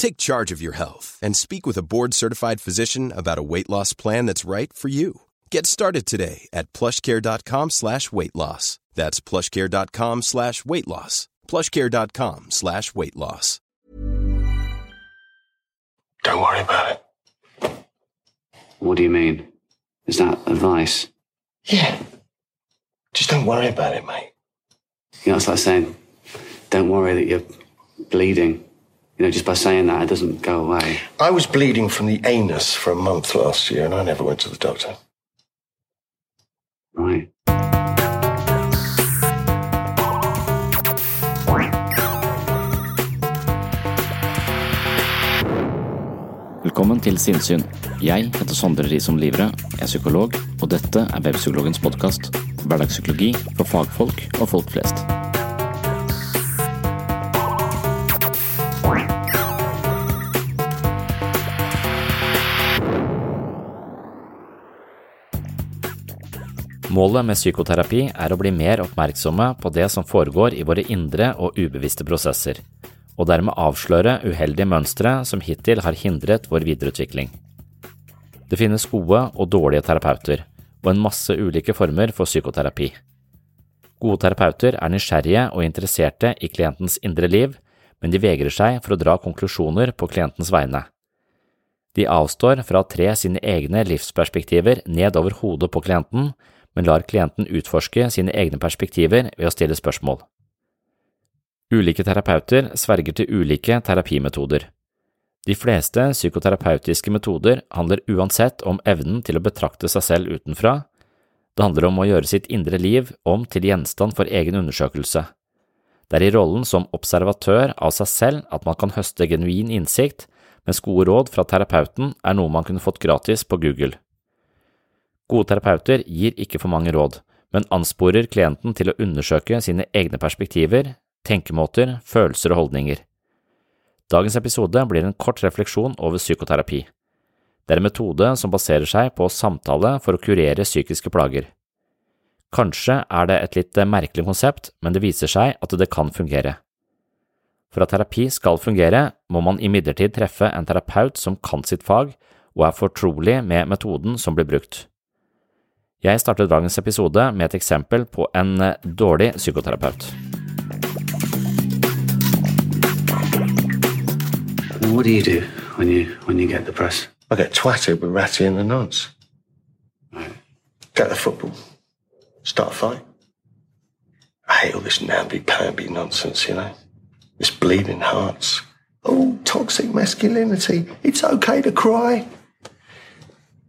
Take charge of your health and speak with a board-certified physician about a weight loss plan that's right for you. Get started today at plushcare.com slash weight loss. That's plushcare.com slash weight loss. plushcare.com slash weight loss. Don't worry about it. What do you mean? Is that advice? Yeah. Just don't worry about it, mate. You know, it's like saying, don't worry that you're bleeding. You know, just by saying that, it doesn't go away. I was bleeding from the anus for a month last year and I never went to the doctor. Right. Velkommen til Sinnsyn. Jeg heter Sondre Risom Livre, er psykolog, og dette er Webpsykologens podkast. Hverdagspsykologi for fagfolk og folk flest. Målet med psykoterapi er å bli mer oppmerksomme på det som foregår i våre indre og ubevisste prosesser, og dermed avsløre uheldige mønstre som hittil har hindret vår videreutvikling. Det finnes gode og dårlige terapeuter, og en masse ulike former for psykoterapi. Gode terapeuter er nysgjerrige og interesserte i klientens indre liv, men de vegrer seg for å dra konklusjoner på klientens vegne. De avstår fra å tre sine egne livsperspektiver ned over hodet på klienten, men lar klienten utforske sine egne perspektiver ved å stille spørsmål. Ulike terapeuter sverger til ulike terapimetoder. De fleste psykoterapeutiske metoder handler uansett om evnen til å betrakte seg selv utenfra, det handler om å gjøre sitt indre liv om til gjenstand for egen undersøkelse. Det er i rollen som observatør av seg selv at man kan høste genuin innsikt, mens gode råd fra terapeuten er noe man kunne fått gratis på Google. Gode terapeuter gir ikke for mange råd, men ansporer klienten til å undersøke sine egne perspektiver, tenkemåter, følelser og holdninger. Dagens episode blir en kort refleksjon over psykoterapi. Det er en metode som baserer seg på samtale for å kurere psykiske plager. Kanskje er det et litt merkelig konsept, men det viser seg at det kan fungere. For at terapi skal fungere, må man imidlertid treffe en terapeut som kan sitt fag og er fortrolig med metoden som blir brukt. Jeg starter dagens episode med et eksempel på en eh, dårlig psykoterapeut. What do you do when you when you get depressed? I get twatted with Ratty and the nuns. Right. Go to football. Start a fight. I hate all this namby-pamby nonsense, you know? This bleeding hearts. Oh, toxic masculinity. It's okay to cry.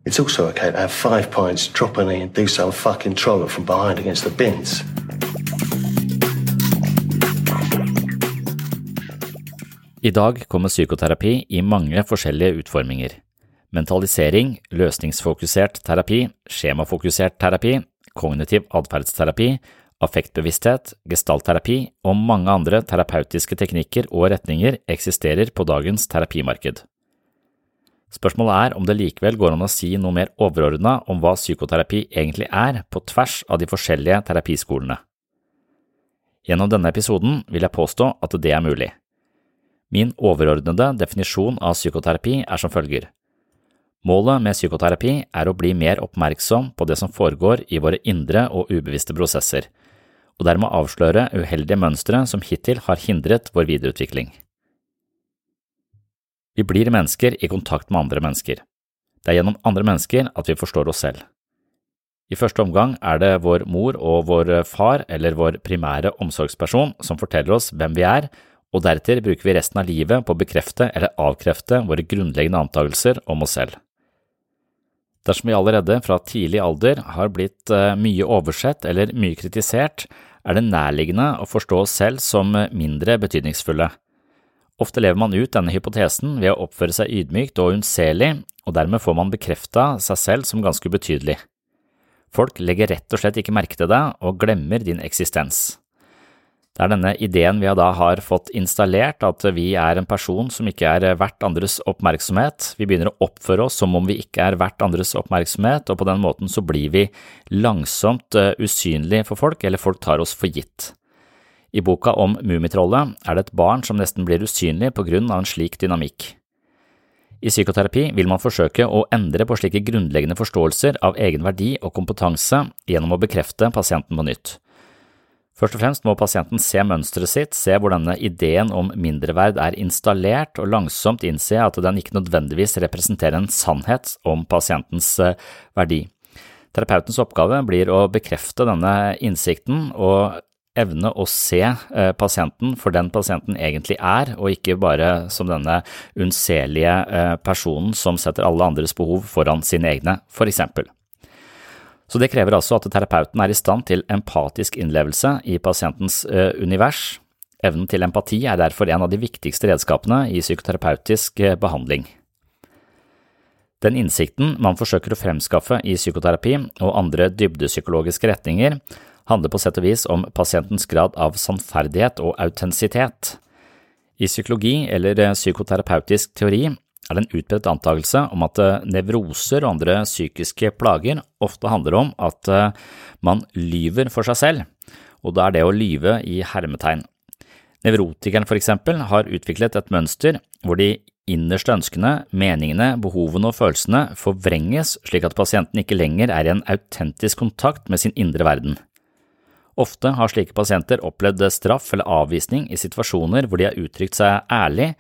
It's also okay to have five pints, drop an E, and do some fucking trollop from behind against the bins. I dag kommer psykoterapi i mange forskjellige utforminger. Mentalisering, løsningsfokusert terapi, skjemafokusert terapi, kognitiv atferdsterapi, affektbevissthet, gestaltterapi og mange andre terapeutiske teknikker og retninger eksisterer på dagens terapimarked. Spørsmålet er om det likevel går an å si noe mer overordna om hva psykoterapi egentlig er, på tvers av de forskjellige terapiskolene. Gjennom denne episoden vil jeg påstå at det er mulig. Min overordnede definisjon av psykoterapi er som følger. Målet med psykoterapi er å bli mer oppmerksom på det som foregår i våre indre og ubevisste prosesser, og dermed avsløre uheldige mønstre som hittil har hindret vår videreutvikling. Vi blir mennesker i kontakt med andre mennesker. Det er gjennom andre mennesker at vi forstår oss selv. I første omgang er det vår mor og vår far eller vår primære omsorgsperson som forteller oss hvem vi er, og deretter bruker vi resten av livet på å bekrefte eller avkrefte våre grunnleggende antakelser om oss selv. Dersom vi allerede fra tidlig alder har blitt eh, mye oversett eller mye kritisert, er det nærliggende å forstå oss selv som mindre betydningsfulle. Ofte lever man ut denne hypotesen ved å oppføre seg ydmykt og unnselig, og dermed får man bekrefta seg selv som ganske ubetydelig. Folk legger rett og slett ikke merke til deg og glemmer din eksistens. Det er denne ideen vi da har fått installert, at vi er en person som ikke er verdt andres oppmerksomhet. Vi begynner å oppføre oss som om vi ikke er verdt andres oppmerksomhet, og på den måten så blir vi langsomt eh, usynlige for folk, eller folk tar oss for gitt. I boka om Mummitrollet er det et barn som nesten blir usynlig på grunn av en slik dynamikk. I psykoterapi vil man forsøke å endre på slike grunnleggende forståelser av egen verdi og kompetanse gjennom å bekrefte pasienten på nytt. Først og fremst må pasienten se mønsteret sitt, se hvor denne ideen om mindreverd er installert, og langsomt innse at den ikke nødvendigvis representerer en sannhet om pasientens eh, verdi. Terapeutens oppgave blir å bekrefte denne innsikten og evne å se eh, pasienten for den pasienten egentlig er, og ikke bare som denne unnselige eh, personen som setter alle andres behov foran sine egne, for eksempel. Så det krever altså at terapeuten er i stand til empatisk innlevelse i pasientens eh, univers. Evnen til empati er derfor en av de viktigste redskapene i psykoterapeutisk behandling. Den innsikten man forsøker å fremskaffe i psykoterapi og andre dybdepsykologiske retninger, handler på sett og vis om pasientens grad av sannferdighet og autentisitet. I psykologi eller eh, psykoterapeutisk teori er det en utbredt antakelse om at eh, nevroser og andre psykiske plager ofte handler om at eh, man lyver for seg selv, og da er det å lyve i hermetegn. Nevrotikeren for eksempel har utviklet et mønster hvor de innerste ønskene, meningene, behovene og følelsene forvrenges slik at pasienten ikke lenger er i en autentisk kontakt med sin indre verden. Ofte har slike pasienter opplevd straff eller avvisning i situasjoner hvor de har uttrykt seg ærlig,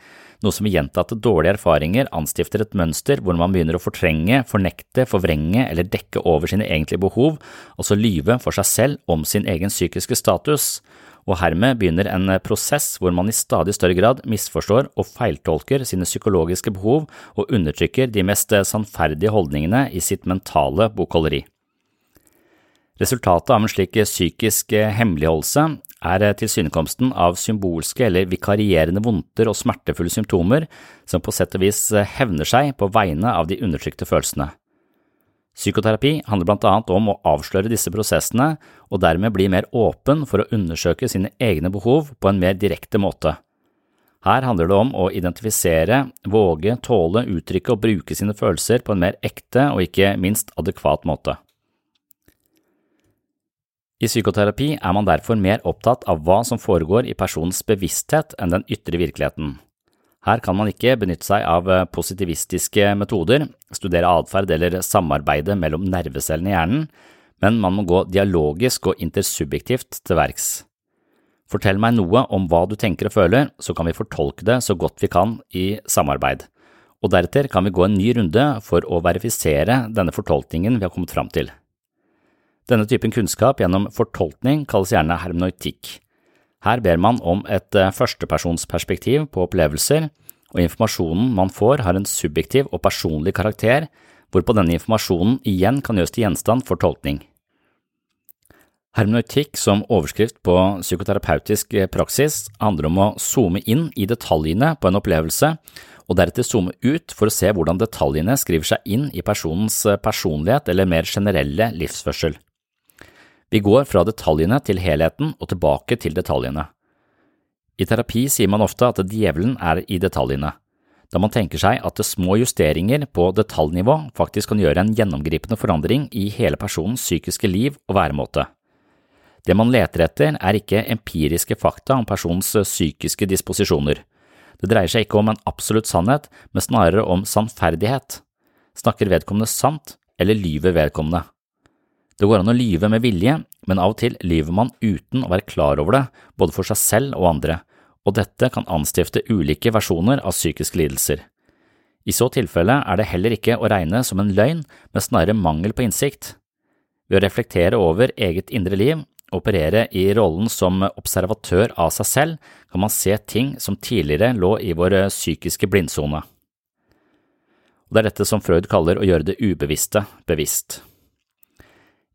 noe som i gjentatte dårlige erfaringer anstifter et mønster hvor man begynner å fortrenge, fornekte, forvrenge eller dekke over sine egentlige behov, og så lyve for seg selv om sin egen psykiske status, og hermed begynner en prosess hvor man i stadig større grad misforstår og feiltolker sine psykologiske behov og undertrykker de mest sannferdige holdningene i sitt mentale bokholderi. Resultatet av en slik psykisk hemmeligholdelse er tilsynekomsten av symbolske eller vikarierende vondter og smertefulle symptomer som på sett og vis hevner seg på vegne av de undertrykte følelsene. Psykoterapi handler blant annet om å avsløre disse prosessene og dermed bli mer åpen for å undersøke sine egne behov på en mer direkte måte. Her handler det om å identifisere, våge, tåle, uttrykke og bruke sine følelser på en mer ekte og ikke minst adekvat måte. I psykoterapi er man derfor mer opptatt av hva som foregår i personens bevissthet enn den ytre virkeligheten. Her kan man ikke benytte seg av eh, positivistiske metoder, studere atferd eller samarbeide mellom nervecellene i hjernen, men man må gå dialogisk og intersubjektivt til verks. Fortell meg noe om hva du tenker og føler, så kan vi fortolke det så godt vi kan i samarbeid, og deretter kan vi gå en ny runde for å verifisere denne fortolkningen vi har kommet fram til. Denne typen kunnskap gjennom fortolkning kalles gjerne hermeneutikk. Her ber man om et eh, førstepersonsperspektiv på opplevelser, og informasjonen man får har en subjektiv og personlig karakter, hvorpå denne informasjonen igjen kan gjøres til gjenstand for tolkning. Hermeneutikk som overskrift på psykoterapeutisk praksis handler om å zoome inn i detaljene på en opplevelse, og deretter zoome ut for å se hvordan detaljene skriver seg inn i personens personlighet eller mer generelle livsførsel. Vi går fra detaljene til helheten og tilbake til detaljene. I terapi sier man ofte at djevelen er i detaljene, da man tenker seg at små justeringer på detaljnivå faktisk kan gjøre en gjennomgripende forandring i hele personens psykiske liv og væremåte. Det man leter etter, er ikke empiriske fakta om personens psykiske disposisjoner. Det dreier seg ikke om en absolutt sannhet, men snarere om sannferdighet. Snakker vedkommende sant, eller lyver vedkommende? Det går an å lyve med vilje, men av og til lyver man uten å være klar over det, både for seg selv og andre, og dette kan anstifte ulike versjoner av psykiske lidelser. I så tilfelle er det heller ikke å regne som en løgn, men snarere mangel på innsikt. Ved å reflektere over eget indre liv operere i rollen som observatør av seg selv, kan man se ting som tidligere lå i vår psykiske blindsone. Og Det er dette som Freud kaller å gjøre det ubevisste bevisst.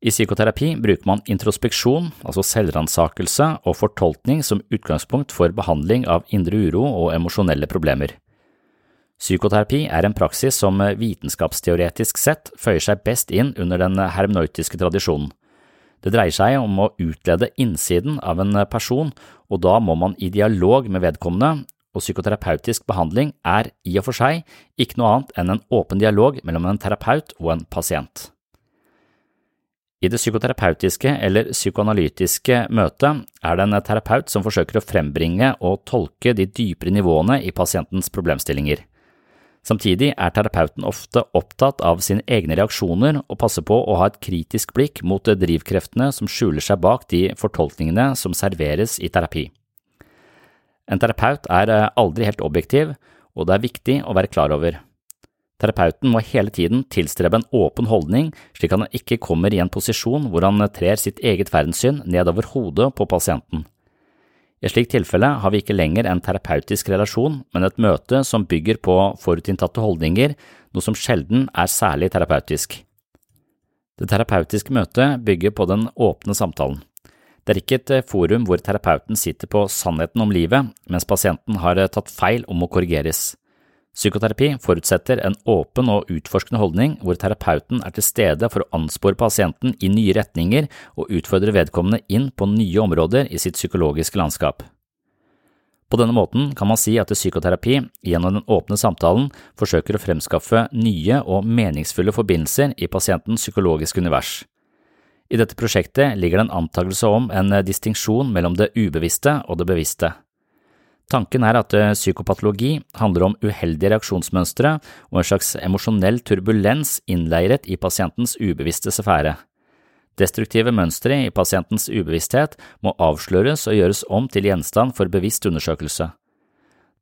I psykoterapi bruker man introspeksjon, altså selvransakelse og fortolkning som utgangspunkt for behandling av indre uro og emosjonelle problemer. Psykoterapi er en praksis som vitenskapsteoretisk sett føyer seg best inn under den hermnautiske tradisjonen. Det dreier seg om å utlede innsiden av en person, og da må man i dialog med vedkommende, og psykoterapeutisk behandling er i og for seg ikke noe annet enn en åpen dialog mellom en terapeut og en pasient. I det psykoterapeutiske eller psykoanalytiske møtet er det en terapeut som forsøker å frembringe og tolke de dypere nivåene i pasientens problemstillinger. Samtidig er terapeuten ofte opptatt av sine egne reaksjoner og passer på å ha et kritisk blikk mot drivkreftene som skjuler seg bak de fortolkningene som serveres i terapi. En terapeut er eh, aldri helt objektiv, og det er viktig å være klar over. Terapeuten må hele tiden tilstrebe en åpen holdning, slik at han ikke kommer i en posisjon hvor han trer sitt eget verdenssyn nedover hodet på pasienten. I et slikt tilfelle har vi ikke lenger en terapeutisk relasjon, men et møte som bygger på forutinntatte holdninger, noe som sjelden er særlig terapeutisk. Det terapeutiske møtet bygger på den åpne samtalen. Det er ikke et eh, forum hvor terapeuten sitter på sannheten om livet, mens pasienten har eh, tatt feil og må korrigeres. Psykoterapi forutsetter en åpen og utforskende holdning hvor terapeuten er til stede for å anspore pasienten i nye retninger og utfordre vedkommende inn på nye områder i sitt psykologiske landskap. På denne måten kan man si at psykoterapi gjennom den åpne samtalen forsøker å fremskaffe nye og meningsfulle forbindelser i pasientens psykologiske univers. I dette prosjektet ligger det en antakelse om en distinksjon mellom det ubevisste og det bevisste. Tanken er at eh, psykopatologi handler om uheldige reaksjonsmønstre og en slags emosjonell turbulens innleiret i pasientens ubevisste sfære. Destruktive mønstre i pasientens ubevissthet må avsløres og gjøres om til gjenstand for bevisst undersøkelse.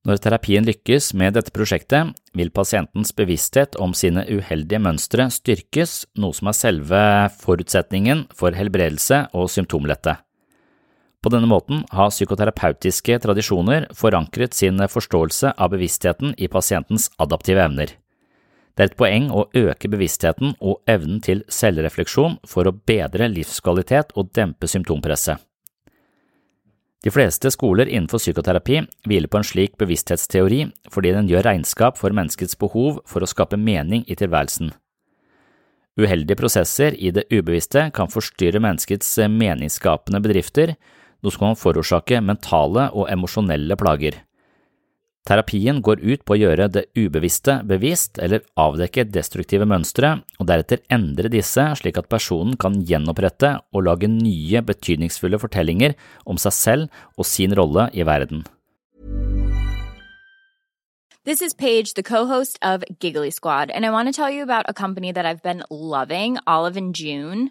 Når terapien lykkes med dette prosjektet, vil pasientens bevissthet om sine uheldige mønstre styrkes, noe som er selve forutsetningen for helbredelse og symptomlette. På denne måten har psykoterapeutiske tradisjoner forankret sin forståelse av bevisstheten i pasientens adaptive evner. Det er et poeng å øke bevisstheten og evnen til selvrefleksjon for å bedre livskvalitet og dempe symptompresset. De fleste skoler innenfor psykoterapi hviler på en slik bevissthetsteori fordi den gjør regnskap for menneskets behov for å skape mening i tilværelsen. Uheldige prosesser i det ubevisste kan forstyrre menneskets meningsskapende bedrifter, noe som kan forårsake mentale og emosjonelle plager. Terapien går ut på å gjøre det ubevisste bevisst eller avdekke destruktive mønstre, og deretter endre disse slik at personen kan gjenopprette og lage nye, betydningsfulle fortellinger om seg selv og sin rolle i verden. This is Paige, the co-host of Giggly Squad, and I want to tell you about a company that I've been loving, Olive and June.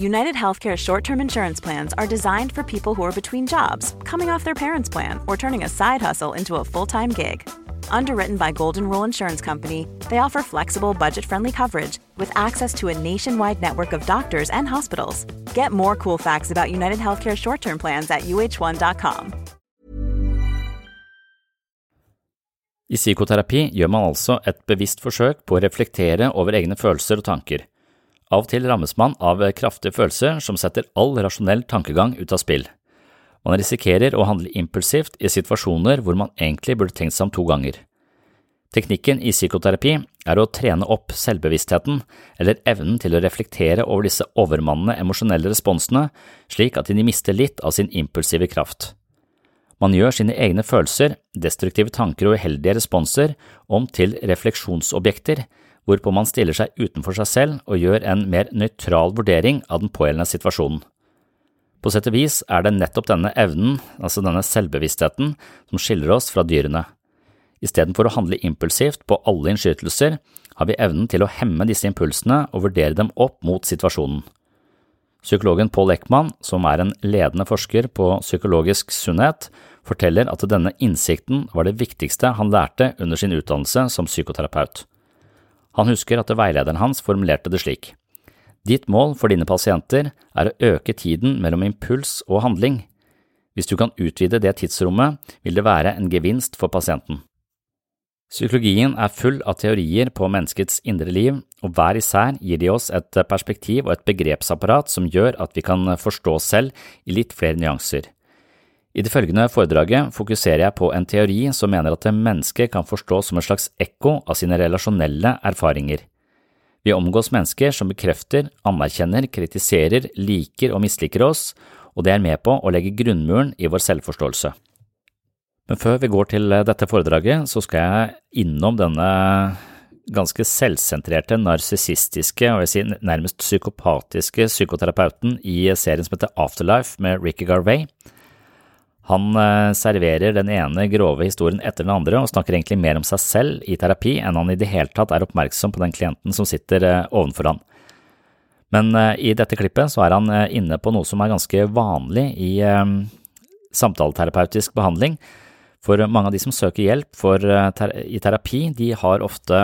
United Healthcare short term insurance plans are designed for people who are between jobs, coming off their parents' plan, or turning a side hustle into a full time gig. Underwritten by Golden Rule Insurance Company, they offer flexible, budget friendly coverage with access to a nationwide network of doctors and hospitals. Get more cool facts about United Healthcare short term plans at uh1.com. I psykoterapi gjør man altså et bevisst forsøk på å reflektere over egne følelser og tanker. Av og til rammes man av kraftige følelser som setter all rasjonell tankegang ut av spill. Man risikerer å handle impulsivt i situasjoner hvor man egentlig burde tenkt seg om to ganger. Teknikken i psykoterapi er å trene opp selvbevisstheten, eller evnen til å reflektere over disse overmannende emosjonelle responsene, slik at de mister litt av sin impulsive kraft. Man gjør sine egne følelser, destruktive tanker og uheldige responser om til refleksjonsobjekter, hvorpå man stiller seg utenfor seg selv og gjør en mer nøytral vurdering av den pågjeldende situasjonen. På sett og vis er det nettopp denne evnen, altså denne selvbevisstheten, som skiller oss fra dyrene. Istedenfor å handle impulsivt på alle innskytelser, har vi evnen til å hemme disse impulsene og vurdere dem opp mot situasjonen. Psykologen Paul Ekman, som er en ledende forsker på psykologisk sunnhet, forteller at denne innsikten var det viktigste han lærte under sin utdannelse som psykoterapeut. Han husker at veilederen hans formulerte det slik. Ditt mål for dine pasienter er å øke tiden mellom impuls og handling. Hvis du kan utvide det tidsrommet, vil det være en gevinst for pasienten. Psykologien er full av teorier på menneskets indre liv, og hver især gir de oss et perspektiv og et begrepsapparat som gjør at vi kan forstå oss selv i litt flere nyanser. I det følgende foredraget fokuserer jeg på en teori som mener at mennesket kan forstås som et slags ekko av sine relasjonelle erfaringer. Vi omgås mennesker som bekrefter, anerkjenner, kritiserer, liker og misliker oss, og det er med på å legge grunnmuren i vår selvforståelse. Men før vi går til dette foredraget, så skal jeg innom denne ganske selvsentrerte, narsissistiske og jeg sier nærmest psykopatiske psykoterapeuten i serien som heter Afterlife med Ricky Garvey. Han eh, serverer den ene grove historien etter den andre og snakker egentlig mer om seg selv i terapi enn han i det hele tatt er oppmerksom på den klienten som sitter eh, ovenfor han. Men eh, i dette klippet så er han inne på noe som er ganske vanlig i samtaleterapeutisk behandling. For mange av de som søker hjelp for, i terapi, de har ofte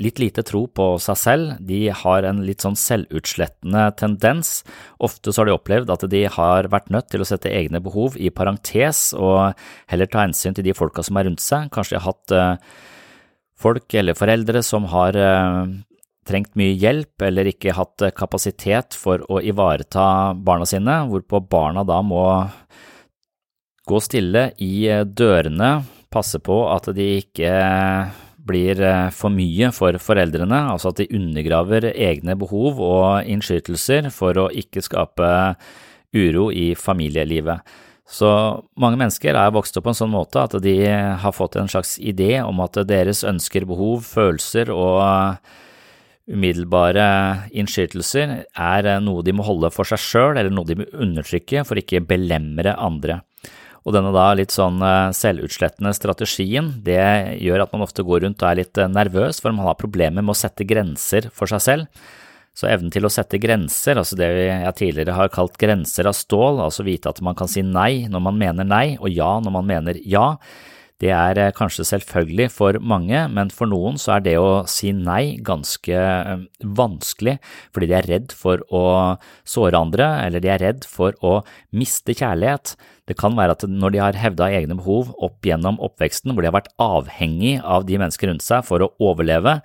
litt lite tro på seg selv, de har en litt sånn selvutslettende tendens. Ofte så har de opplevd at de har vært nødt til å sette egne behov i parentes og heller ta hensyn til de folka som er rundt seg. Kanskje de har hatt uh, folk eller foreldre som har uh, trengt mye hjelp eller ikke hatt kapasitet for å ivareta barna sine, hvorpå barna da må gå stille i eh, dørene, passe på at de ikke blir eh, for mye for foreldrene, altså at de undergraver egne behov og innskytelser for å ikke skape uro i familielivet. Så mange mennesker er vokst opp på en sånn måte at de har fått en slags idé om at deres ønsker, behov, følelser og umiddelbare innskytelser er noe de må holde for seg sjøl, eller noe de må undertrykke for ikke belemre andre. Og denne da litt sånn eh, selvutslettende strategien, det gjør at man ofte går rundt og er litt eh, nervøs, for man har problemer med å sette grenser for seg selv. Så evnen til å sette grenser, altså det jeg tidligere har kalt grenser av stål, altså vite at man kan si nei når man mener nei, og ja når man mener ja, det er eh, kanskje selvfølgelig for mange, men for noen så er det å si nei ganske vanskelig, fordi de er redd for å såre andre, eller de er redd for å miste kjærlighet. Det kan være at når de har hevda egne behov opp gjennom oppveksten, hvor de har vært avhengig av de mennesker rundt seg for å overleve,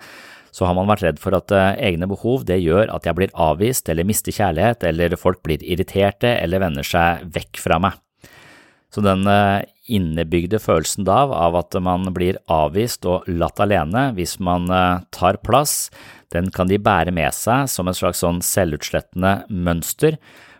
så har man vært redd for at uh, egne behov det gjør at jeg blir avvist eller mister kjærlighet, eller folk blir irriterte eller vender seg vekk fra meg. Så den innebygde følelsen da av at man blir avvist og latt alene hvis man uh, tar plass, den kan de bære med seg som et slags sånn selvutslettende mønster,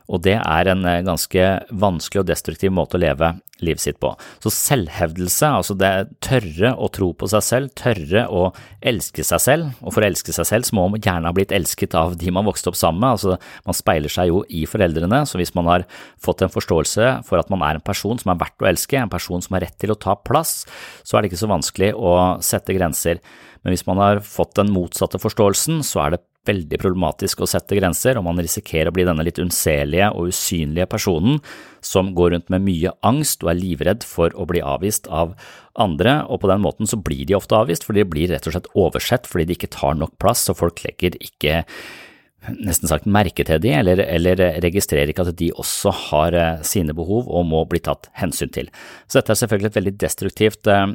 og det er en eh, ganske vanskelig og destruktiv måte å leve livet sitt på. Så selvhevdelse, altså det tørre å tro på seg selv, tørre å elske seg selv, og for å elske seg selv så må man gjerne ha blitt elsket av de man vokste opp sammen med, altså man speiler seg jo i foreldrene, så hvis man har fått en forståelse for at man er en person som er verdt å elske, en person som har rett til å ta plass, så er det ikke så vanskelig å sette grenser. Men hvis man har fått den motsatte forståelsen, så er det veldig problematisk å sette grenser, og man risikerer å bli denne litt unnselige og usynlige personen som går rundt med mye angst og er livredd for å bli avvist av andre, og på den måten så blir de ofte avvist, for de blir rett og slett oversett fordi de ikke tar nok plass, og folk legger ikke nesten sagt merke til de, eller, eller, registrerer ikke at de også har eh, sine behov og må bli tatt hensyn til. Så dette er selvfølgelig et veldig destruktivt eh,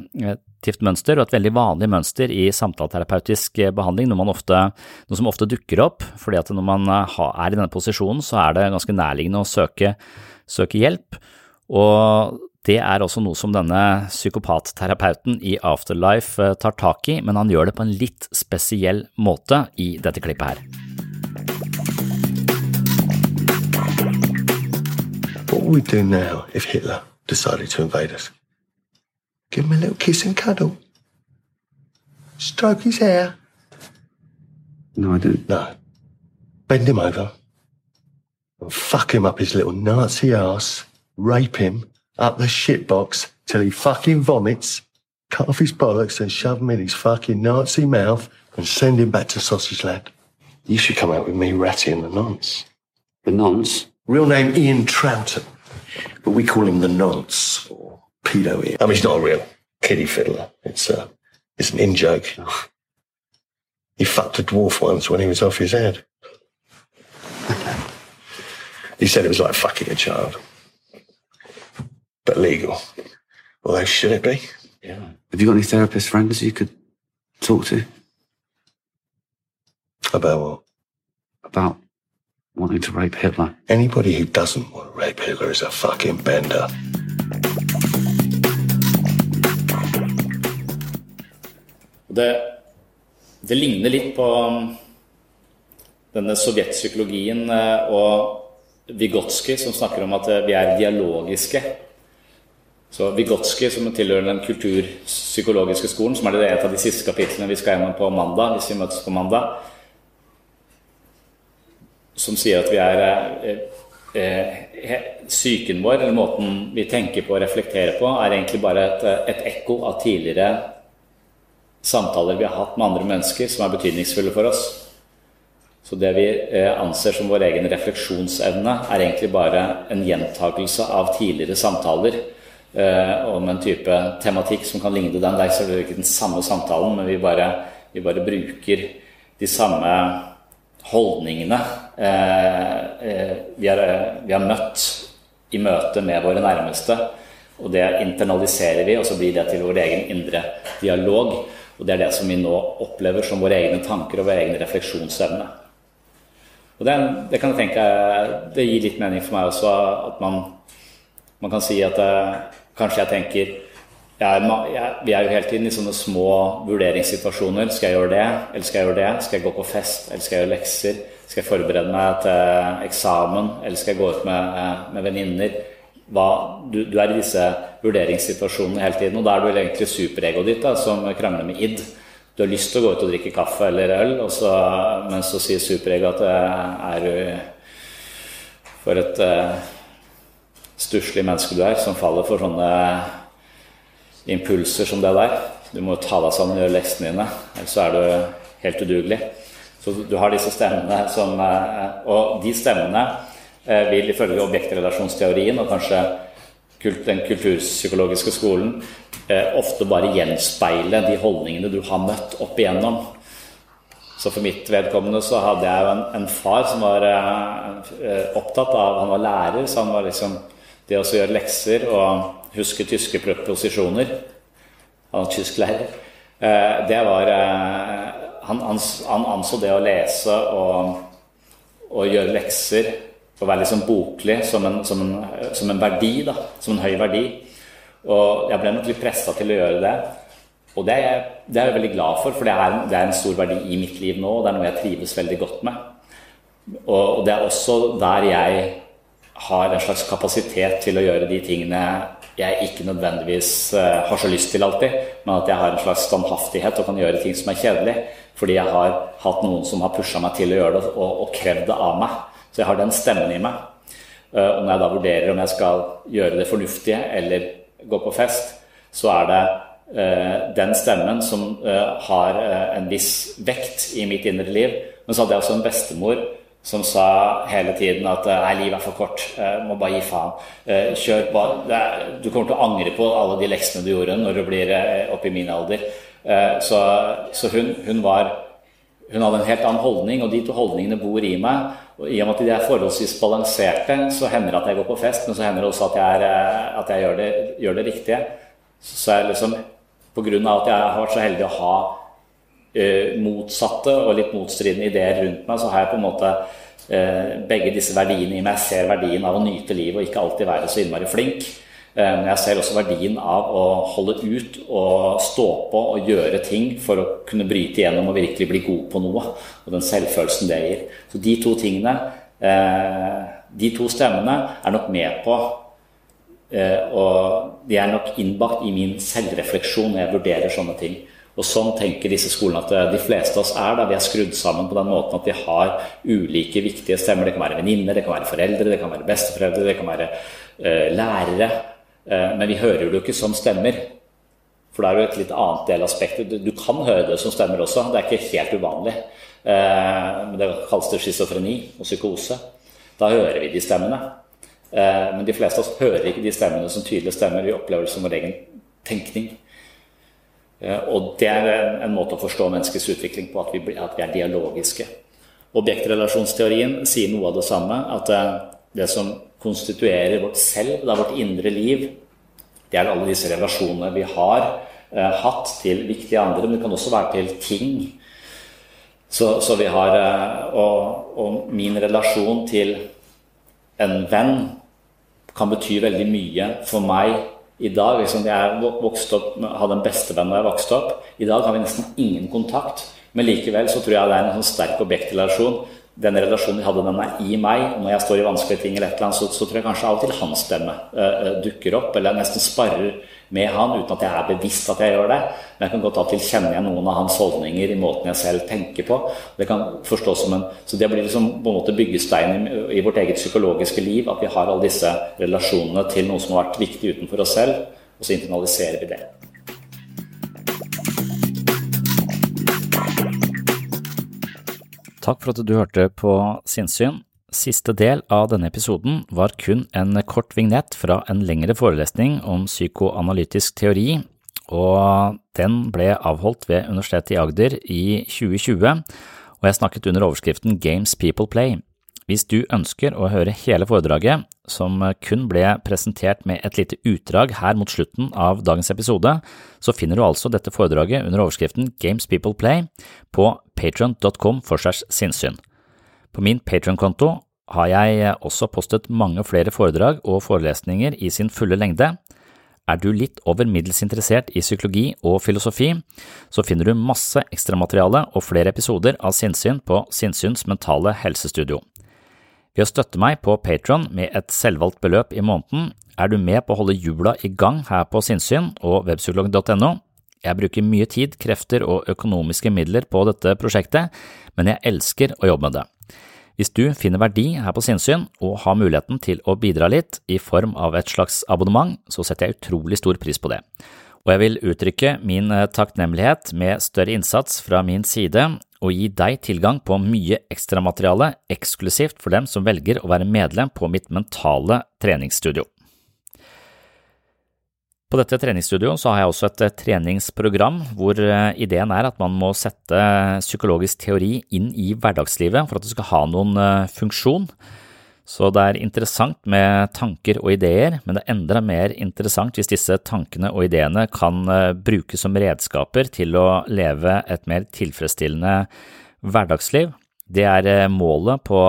mønster, og et veldig vanlig mønster i samtaleterapeutisk eh, behandling, noe, ofte, noe, som ofte dukker opp, fordi at når man er i denne posisjonen, så er det ganske nærliggende å søke, søke hjelp. Og det er også noe som denne psykopatterapeuten i Afterlife tar tak i, men han gjør det på en litt spesiell måte i dette klippet her. Would we do now if Hitler decided to invade us? Give him a little kiss and cuddle. Stroke his hair. No, I don't. No. Bend him over. And fuck him up his little Nazi ass. Rape him up the shitbox till he fucking vomits. Cut off his bollocks and shove him in his fucking Nazi mouth and send him back to Sausage Land. You should come out with me, Ratty and the Nonce. The Nonce? Real name Ian Troughton, but we call him the Nonce or Pedo Ian. I mean, he's not a real kiddie fiddler. It's uh, it's an in joke. He fucked a dwarf once when he was off his head. he said it was like fucking a child, but legal. Although, should it be? Yeah. Have you got any therapist friends you could talk to? About what? About wanting to rape Hitler. Anybody who doesn't want to rape Hitler is a fucking bender. Det, det ligner litt på um, denne sovjetpsykologien eh, og Vygotsky, som snakker om at eh, vi er dialogiske. Så Vygotsky, som tilhører den kulturpsykologiske skolen, som er det et av de siste kapitlene vi skal gjennom på mandag, hvis vi møtes på mandag, som sier at vi er eh, eh, Psyken vår, eller måten vi tenker på og reflekterer på, er egentlig bare et, et ekko av tidligere samtaler vi har hatt med andre mennesker som er betydningsfulle for oss. Så det vi eh, anser som vår egen refleksjonsevne, er egentlig bare en gjentakelse av tidligere samtaler eh, om en type tematikk som kan ligne den. Det er ikke den samme samtalen, men vi bare, vi bare bruker de samme holdningene vi, har, vi, er møtt i møte med våre nærmeste. Og det internaliserer vi, og så blir det til vår egen indre dialog. Og det er det som vi nå opplever som våre egne tanker og vår egen refleksjonsevne. Og det, det, kan jeg tenke Det gir litt mening for meg også at man, man kan si at eh, kanskje jeg tenker jeg, jeg, vi er jo hele tiden i sånne små vurderingssituasjoner. Skal jeg gjøre det, eller skal jeg gjøre det? Skal jeg gå på fest, eller skal jeg gjøre lekser? Skal jeg forberede meg til eksamen, eller skal jeg gå ut med, eh, med venninner? Du, du, er i disse vurderingssituasjonene hele tiden, og da er du egentlig superegoet ditt da, som krangler med id. Du har lyst til å gå ut og drikke kaffe eller øl, så, men så sier superego at det er du for et uh, stusslig menneske du er, som faller for sånne impulser som det der. Du må ta deg sammen og gjøre leksene dine, ellers er du helt udugelig. Så du har disse stemmene som eh, Og de stemmene eh, vil ifølge objektrelasjonsteorien og kanskje den kulturpsykologiske skolen eh, ofte bare gjenspeile de holdningene du har møtt opp igjennom. Så for mitt vedkommende så hadde jeg jo en, en far som var opptatt av Han var lærer, så han var liksom Det å gjøre lekser og huske tyske preposisjoner. Han var tysklærer. lærer det var eh, han, han, anså det å lese og, og gjøre lekser og være liksom boklig som en, som, en, som en, verdi, da, som en høy verdi. Og jeg ble nok litt pressa til å gjøre det. Og det er, jeg, det er jeg veldig glad for, for det er, det er, en stor verdi i mitt liv nå, og det er noe jeg trives veldig godt med. Og det er også der jeg har en slags kapasitet til å gjøre de tingene jeg ikke nødvendigvis uh, har så lyst til alltid, men at jeg har en slags standhaftighet og kan gjøre ting som er kjedelig. Fordi jeg har hatt noen som har pusha meg til å gjøre det og, og krevd det av meg. Så jeg har den stemmen i meg. Uh, og når jeg da vurderer om jeg skal gjøre det fornuftige eller gå på fest, så er det uh, den stemmen som har en viss vekt i mitt indre liv. Men så hadde jeg også en bestemor som sa hele tiden at nei, livet er for kort, jeg må bare gi faen. Eh, kjør på. Du kommer til å angre på alle de leksene du gjorde når du blir eh, oppe i min alder. Eh, så, så hun, hun, var hun hadde en helt annen holdning, og de to holdningene bor i meg. Og I og med at de er forholdsvis balanserte, så hender det at jeg går på fest, men så hender det også at jeg, er, at jeg gjør, det, gjør, det, riktige. Så er liksom, på grunn av at jeg har vært så heldig å ha Eh, motsatte og litt motstridende ideer rundt meg, så har jeg på en måte eh, begge disse verdiene i meg. Jeg ser verdien av å nyte livet og ikke alltid være så innmari flink. Eh, men jeg ser også verdien av å holde ut og stå på og gjøre ting for å kunne bryte igjennom og virkelig bli god på noe. Og den selvfølelsen det gir. Så de to tingene, de to stemmene, er nok med på og de er nok innbakt i min selvrefleksjon når jeg vurderer sånne ting. Og Sånn tenker disse skolene at eh, de fleste av oss er. da Vi er skrudd sammen på den måten at vi har ulike viktige stemmer. Det kan være venninner, det kan være foreldre, det kan være besteforeldre, det kan være uh, lærere. Uh, men vi hører det jo ikke som stemmer. For det er jo et litt annet del aspekt. Du, du, kan høre det som stemmer også, det er ikke helt uvanlig. Uh, men Det kalles det schizofreni og psykose. Da hører vi de stemmene. men de fleste av oss hører ikke de stemmene som tydelige stemmer. Vi opplever det som vår egen tenkning. Eh, og det er en, en, måte å forstå menneskets utvikling på, at vi, at vi er dialogiske. Objektrelasjonsteorien sier noe av det samme. At eh, det som konstituerer vårt selv, det er vårt indre liv, det er alle disse relasjonene vi har eh, hatt til viktige andre, men det kan også være til ting. Så, så vi har eh, og, og, min relasjon til en venn kan bety veldig mye for meg i dag, liksom, Jeg opp, hadde en bestevenn da jeg vokste opp. I dag har vi nesten ingen kontakt. Men likevel så tror jeg det er en sånn sterk objektrelasjon. Den relasjonen vi hadde, med meg i meg. Når jeg står i vanskelige ting, eller et eller annet, så, så tror jeg kanskje av og til hans stemme uh, dukker opp. Eller jeg nesten sparrer med han uten at jeg er bevisst at jeg gjør det. Men jeg kan godt av til kjenne igjen noen av hans holdninger i måten jeg selv tenker på. Det kan forstås som en, Så det blir liksom på en måte byggestein i, i vårt eget psykologiske liv. At vi har alle disse relasjonene til noe som har vært viktig utenfor oss selv, og så internaliserer vi det. Takk for at du hørte på Sinnsyn. Siste del av denne episoden var kun en kort vignett fra en lengre forelesning om psykoanalytisk teori, og den ble avholdt ved Universitetet i Agder i 2020, og jeg snakket under overskriften Games People Play. Hvis du ønsker å høre hele foredraget, som kun ble presentert med et lite utdrag her mot slutten av dagens episode, så finner du altså dette foredraget under overskriften Games People Play på patron.com for segs sinnssyn. På min Patron-konto har jeg også postet mange flere foredrag og forelesninger i sin fulle lengde. Er du litt over middels interessert i psykologi og filosofi, så finner du masse ekstramateriale og flere episoder av Sinnsyn på Sinnsyns mentale helsestudio. Ved å støtte meg på Patron med et selvvalgt beløp i måneden, er du med på å holde hjula i gang her på Sinnsyn og webpsykolog.no. Jeg bruker mye tid, krefter og økonomiske midler på dette prosjektet, men jeg elsker å jobbe med det. Hvis du finner verdi her på Sinnsyn og har muligheten til å bidra litt i form av et slags abonnement, så setter jeg utrolig stor pris på det. Og jeg vil uttrykke min eh, takknemlighet med større innsats fra min side og gi deg tilgang på mye ekstramateriale eksklusivt for dem som velger å være medlem på mitt mentale treningsstudio. På dette treningsstudioet har jeg også et eh, treningsprogram hvor eh, ideen er at man må sette psykologisk teori inn i hverdagslivet for at det skal ha noen funksjon. Så det er interessant med tanker og ideer, men det er enda mer interessant hvis disse tankene og ideene kan brukes som redskaper til å leve et mer tilfredsstillende hverdagsliv. Det er målet på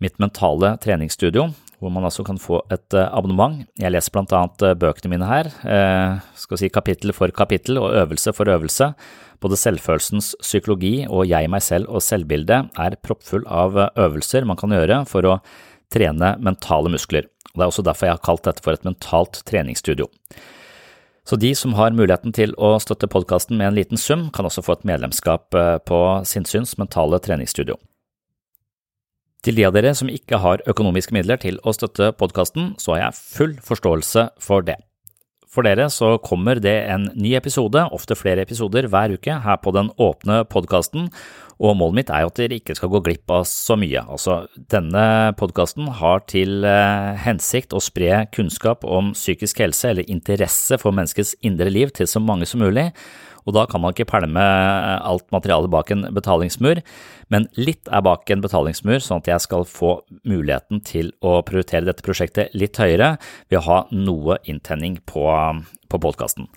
mitt mentale treningsstudio, hvor man altså kan få et eh, abonnement. Jeg leser blant annet eh, bøkene mine her, eh, skal si kapittel for kapittel og øvelse for øvelse. Både selvfølelsens psykologi og jeg, meg selv og selvbildet er proppfull av øvelser man kan gjøre for å trene mentale muskler. Det er også derfor jeg har kalt dette for et mentalt treningsstudio. Så de som har muligheten til å støtte podkasten med en liten sum, kan også få et medlemskap på Sinnsyns mentale treningsstudio. Til de av dere som ikke har økonomiske midler til å støtte podkasten, så har jeg full forståelse for det. For dere så kommer det en ny episode, ofte flere episoder hver uke, her på den åpne podkasten, og målet mitt er jo at dere ikke skal gå glipp av så mye. Altså, denne podkasten har til eh, hensikt å spre kunnskap om psykisk helse eller interesse for menneskets indre liv til så mange som mulig, og da kan man ikke pælme alt materialet bak en betalingsmur, men litt er bak en betalingsmur, sånn at jeg skal få muligheten til å prioritere dette prosjektet litt høyere ved å ha noe inntenning på, på podkasten.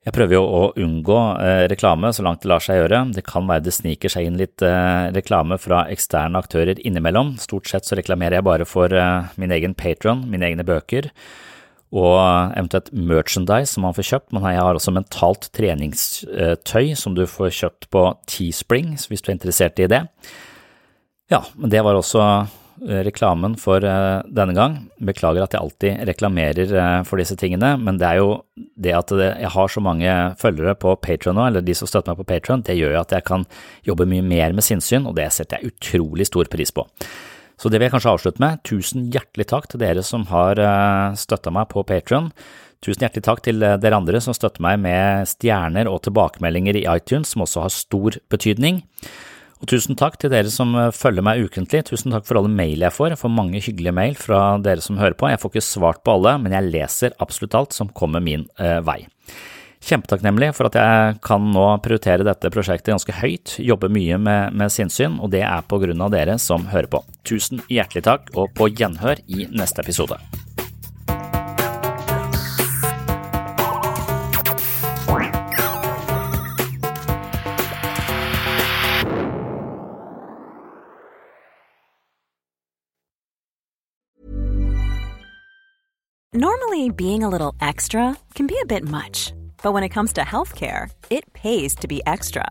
Jeg prøver jo å unngå eh, reklame så langt det lar seg gjøre. Det kan være det sniker seg inn litt eh, reklame fra eksterne aktører innimellom. Stort sett så reklamerer jeg bare for eh, min egen patron, mine egne bøker og eventuelt merchandise som man får kjøpt. Men jeg har også mentalt treningstøy som du får kjøpt på Teespring, hvis du er interessert i det. Ja, men det var også eh, reklamen for eh, denne gang. Beklager at jeg alltid reklamerer eh, for disse tingene, men det er jo det at jeg har så mange følgere på Patron nå, eller de som støtter meg på Patron, det gjør jo at jeg kan jobbe mye mer med sinnssyn, og det setter jeg utrolig stor pris på. Så det vil jeg kanskje avslutte med. Tusen hjertelig takk til dere som har eh, støtta meg på Patrion. Tusen hjertelig takk til eh, dere andre som støtter meg med stjerner og tilbakemeldinger i iTunes, som også har stor betydning. Og tusen takk til dere som eh, følger meg ukentlig. Tusen takk for alle mail jeg får. Jeg får mange hyggelige mail fra dere som hører på. Jeg får ikke svart på alle, men jeg leser absolutt alt som kommer min vei. Kjempetakknemlig for at jeg kan nå prioritere dette prosjektet ganske høyt, jobbe mye med, med sinnssyn, og det er på grunn av dere som hører på. Tusen hjertelig takk, og på gjenhør i neste episode. Normally, being a little extra can be a bit much. But when it comes to healthcare, it pays to be extra.